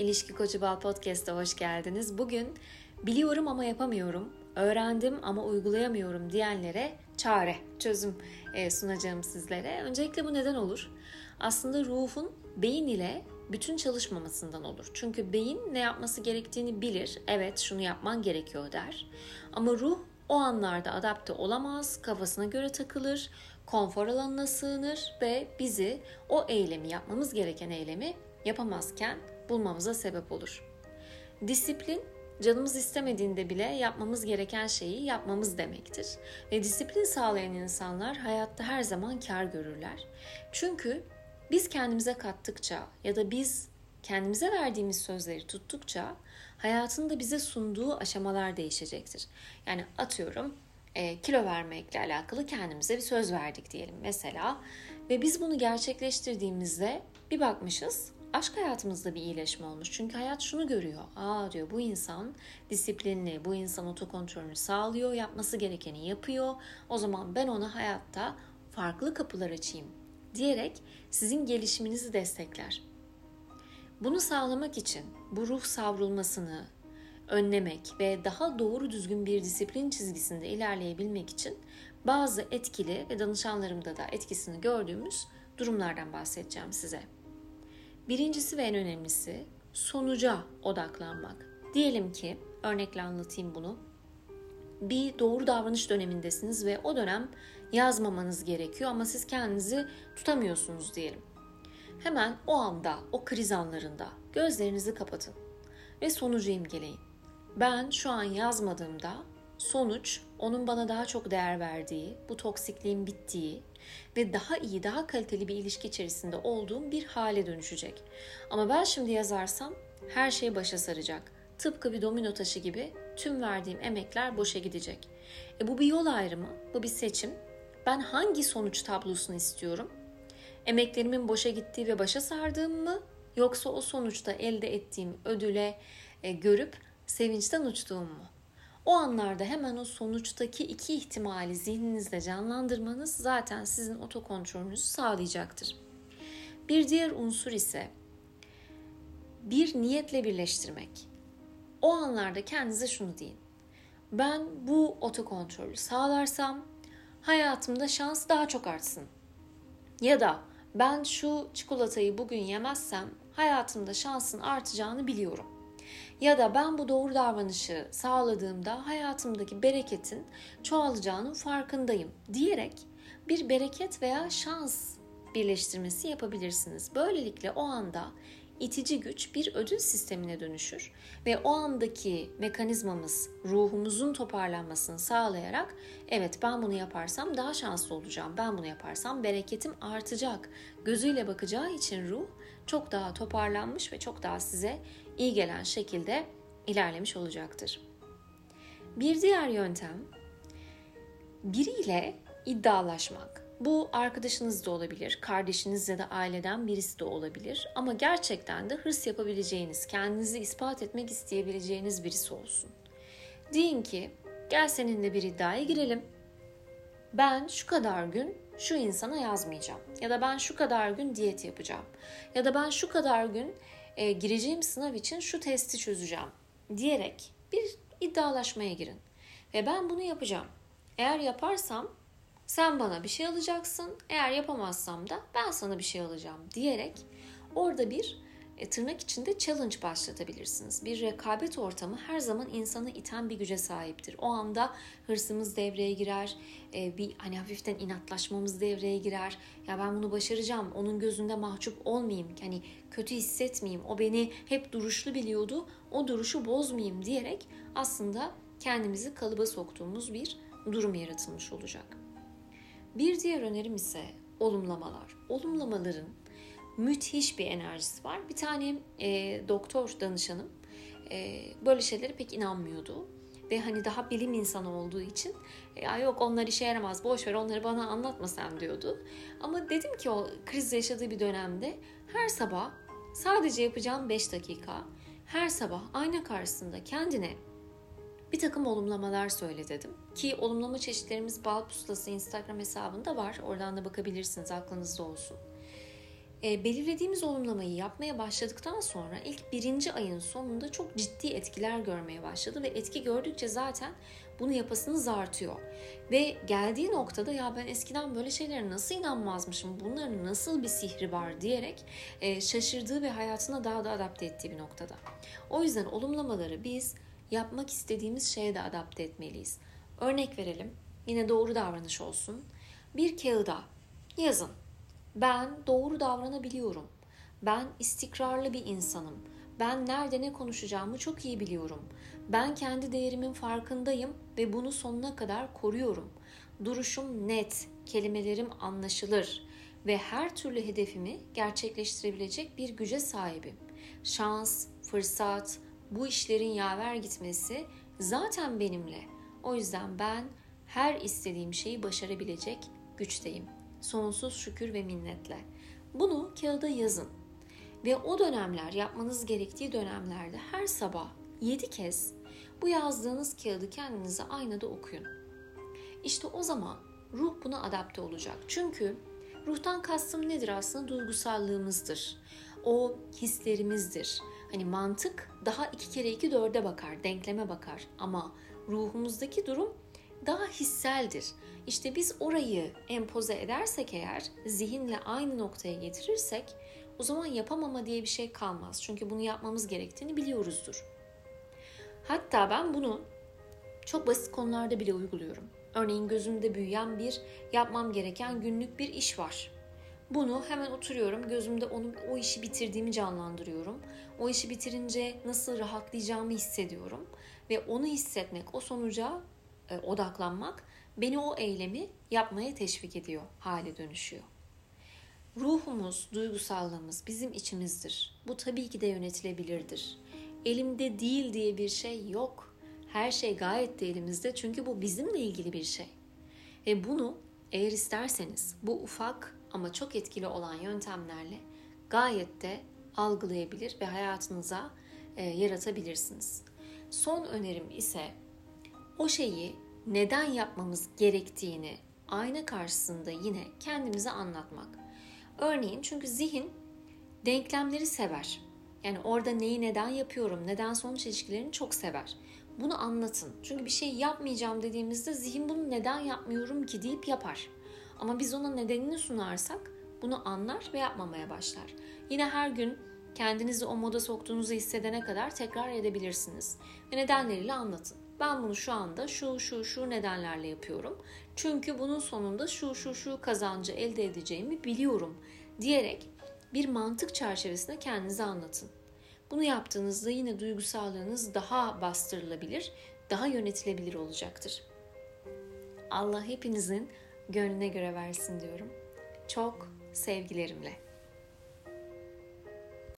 İlişki Koçu Bal Podcast'a hoş geldiniz. Bugün biliyorum ama yapamıyorum, öğrendim ama uygulayamıyorum diyenlere çare, çözüm e, sunacağım sizlere. Öncelikle bu neden olur? Aslında ruhun beyin ile bütün çalışmamasından olur. Çünkü beyin ne yapması gerektiğini bilir. Evet şunu yapman gerekiyor der. Ama ruh o anlarda adapte olamaz, kafasına göre takılır, konfor alanına sığınır ve bizi o eylemi yapmamız gereken eylemi yapamazken bulmamıza sebep olur. Disiplin canımız istemediğinde bile yapmamız gereken şeyi yapmamız demektir. Ve disiplin sağlayan insanlar hayatta her zaman kar görürler. Çünkü biz kendimize kattıkça ya da biz kendimize verdiğimiz sözleri tuttukça hayatın da bize sunduğu aşamalar değişecektir. Yani atıyorum e, kilo vermekle alakalı kendimize bir söz verdik diyelim mesela ve biz bunu gerçekleştirdiğimizde bir bakmışız aşk hayatımızda bir iyileşme olmuş. Çünkü hayat şunu görüyor. Aa diyor bu insan disiplinli, bu insan otokontrolünü sağlıyor, yapması gerekeni yapıyor. O zaman ben ona hayatta farklı kapılar açayım diyerek sizin gelişiminizi destekler. Bunu sağlamak için bu ruh savrulmasını önlemek ve daha doğru düzgün bir disiplin çizgisinde ilerleyebilmek için bazı etkili ve danışanlarımda da etkisini gördüğümüz durumlardan bahsedeceğim size. Birincisi ve en önemlisi sonuca odaklanmak. Diyelim ki örnekle anlatayım bunu. Bir doğru davranış dönemindesiniz ve o dönem yazmamanız gerekiyor ama siz kendinizi tutamıyorsunuz diyelim. Hemen o anda, o kriz anlarında gözlerinizi kapatın ve sonucu imgeleyin. Ben şu an yazmadığımda sonuç onun bana daha çok değer verdiği, bu toksikliğin bittiği ve daha iyi, daha kaliteli bir ilişki içerisinde olduğum bir hale dönüşecek. Ama ben şimdi yazarsam her şey başa saracak. Tıpkı bir domino taşı gibi tüm verdiğim emekler boşa gidecek. E bu bir yol ayrımı, bu bir seçim. Ben hangi sonuç tablosunu istiyorum? Emeklerimin boşa gittiği ve başa sardığım mı? Yoksa o sonuçta elde ettiğim ödüle e, görüp sevinçten uçtuğum mu? O anlarda hemen o sonuçtaki iki ihtimali zihninizde canlandırmanız zaten sizin otokontrolünüzü sağlayacaktır. Bir diğer unsur ise bir niyetle birleştirmek. O anlarda kendinize şunu deyin. Ben bu otokontrolü sağlarsam hayatımda şans daha çok artsın. Ya da ben şu çikolatayı bugün yemezsem hayatımda şansın artacağını biliyorum. Ya da ben bu doğru davranışı sağladığımda hayatımdaki bereketin çoğalacağının farkındayım diyerek bir bereket veya şans birleştirmesi yapabilirsiniz. Böylelikle o anda itici güç bir ödül sistemine dönüşür ve o andaki mekanizmamız ruhumuzun toparlanmasını sağlayarak evet ben bunu yaparsam daha şanslı olacağım. Ben bunu yaparsam bereketim artacak. Gözüyle bakacağı için ruh çok daha toparlanmış ve çok daha size iyi gelen şekilde ilerlemiş olacaktır. Bir diğer yöntem biriyle iddialaşmak. Bu arkadaşınız da olabilir, kardeşiniz ya da aileden birisi de olabilir. Ama gerçekten de hırs yapabileceğiniz, kendinizi ispat etmek isteyebileceğiniz birisi olsun. Deyin ki, gel seninle bir iddiaya girelim. Ben şu kadar gün şu insana yazmayacağım. Ya da ben şu kadar gün diyet yapacağım. Ya da ben şu kadar gün e, gireceğim sınav için şu testi çözeceğim diyerek bir iddialaşmaya girin. Ve ben bunu yapacağım. Eğer yaparsam sen bana bir şey alacaksın. Eğer yapamazsam da ben sana bir şey alacağım diyerek orada bir e, tırnak içinde challenge başlatabilirsiniz. Bir rekabet ortamı her zaman insanı iten bir güce sahiptir. O anda hırsımız devreye girer, e, bir hani hafiften inatlaşmamız devreye girer. Ya ben bunu başaracağım, onun gözünde mahcup olmayayım, hani kötü hissetmeyeyim, o beni hep duruşlu biliyordu, o duruşu bozmayayım diyerek aslında kendimizi kalıba soktuğumuz bir durum yaratılmış olacak. Bir diğer önerim ise olumlamalar. Olumlamaların müthiş bir enerjisi var. Bir tane e, doktor danışanım e, böyle şeylere pek inanmıyordu. Ve hani daha bilim insanı olduğu için ya yok onlar işe yaramaz boş ver onları bana anlatma sen diyordu. Ama dedim ki o kriz yaşadığı bir dönemde her sabah sadece yapacağım 5 dakika her sabah ayna karşısında kendine bir takım olumlamalar söyle dedim. Ki olumlama çeşitlerimiz Bal Pusulası Instagram hesabında var. Oradan da bakabilirsiniz aklınızda olsun. E, belirlediğimiz olumlamayı yapmaya başladıktan sonra ilk birinci ayın sonunda çok ciddi etkiler görmeye başladı ve etki gördükçe zaten bunu yapasınız artıyor. Ve geldiği noktada ya ben eskiden böyle şeylere nasıl inanmazmışım, bunların nasıl bir sihri var diyerek e, şaşırdığı ve hayatına daha da adapte ettiği bir noktada. O yüzden olumlamaları biz yapmak istediğimiz şeye de adapte etmeliyiz. Örnek verelim, yine doğru davranış olsun. Bir kağıda yazın. Ben doğru davranabiliyorum. Ben istikrarlı bir insanım. Ben nerede ne konuşacağımı çok iyi biliyorum. Ben kendi değerimin farkındayım ve bunu sonuna kadar koruyorum. Duruşum net, kelimelerim anlaşılır ve her türlü hedefimi gerçekleştirebilecek bir güce sahibim. Şans, fırsat, bu işlerin yaver gitmesi zaten benimle. O yüzden ben her istediğim şeyi başarabilecek güçteyim. Sonsuz şükür ve minnetle. Bunu kağıda yazın. Ve o dönemler yapmanız gerektiği dönemlerde her sabah 7 kez bu yazdığınız kağıdı kendinize aynada okuyun. İşte o zaman ruh buna adapte olacak. Çünkü ruhtan kastım nedir aslında? Duygusallığımızdır. O hislerimizdir. Hani mantık daha iki kere iki dörde bakar, denkleme bakar. Ama ruhumuzdaki durum daha hisseldir. İşte biz orayı empoze edersek eğer, zihinle aynı noktaya getirirsek o zaman yapamama diye bir şey kalmaz. Çünkü bunu yapmamız gerektiğini biliyoruzdur. Hatta ben bunu çok basit konularda bile uyguluyorum. Örneğin gözümde büyüyen bir yapmam gereken günlük bir iş var. Bunu hemen oturuyorum, gözümde onu o işi bitirdiğimi canlandırıyorum. O işi bitirince nasıl rahatlayacağımı hissediyorum ve onu hissetmek, o sonuca odaklanmak beni o eylemi yapmaya teşvik ediyor, hale dönüşüyor. Ruhumuz, duygusallığımız bizim içimizdir. Bu tabii ki de yönetilebilirdir. Elimde değil diye bir şey yok. Her şey gayet de elimizde çünkü bu bizimle ilgili bir şey. Ve bunu eğer isterseniz bu ufak ama çok etkili olan yöntemlerle gayet de algılayabilir ve hayatınıza e, yaratabilirsiniz. Son önerim ise o şeyi neden yapmamız gerektiğini ayna karşısında yine kendimize anlatmak. Örneğin çünkü zihin denklemleri sever. Yani orada neyi neden yapıyorum, neden sonuç ilişkilerini çok sever. Bunu anlatın. Çünkü bir şey yapmayacağım dediğimizde zihin bunu neden yapmıyorum ki deyip yapar. Ama biz ona nedenini sunarsak bunu anlar ve yapmamaya başlar. Yine her gün kendinizi o moda soktuğunuzu hissedene kadar tekrar edebilirsiniz. Ve nedenleriyle anlatın. Ben bunu şu anda şu şu şu nedenlerle yapıyorum. Çünkü bunun sonunda şu şu şu kazancı elde edeceğimi biliyorum diyerek bir mantık çerçevesinde kendinize anlatın. Bunu yaptığınızda yine duygusallığınız daha bastırılabilir, daha yönetilebilir olacaktır. Allah hepinizin gönlüne göre versin diyorum. Çok sevgilerimle.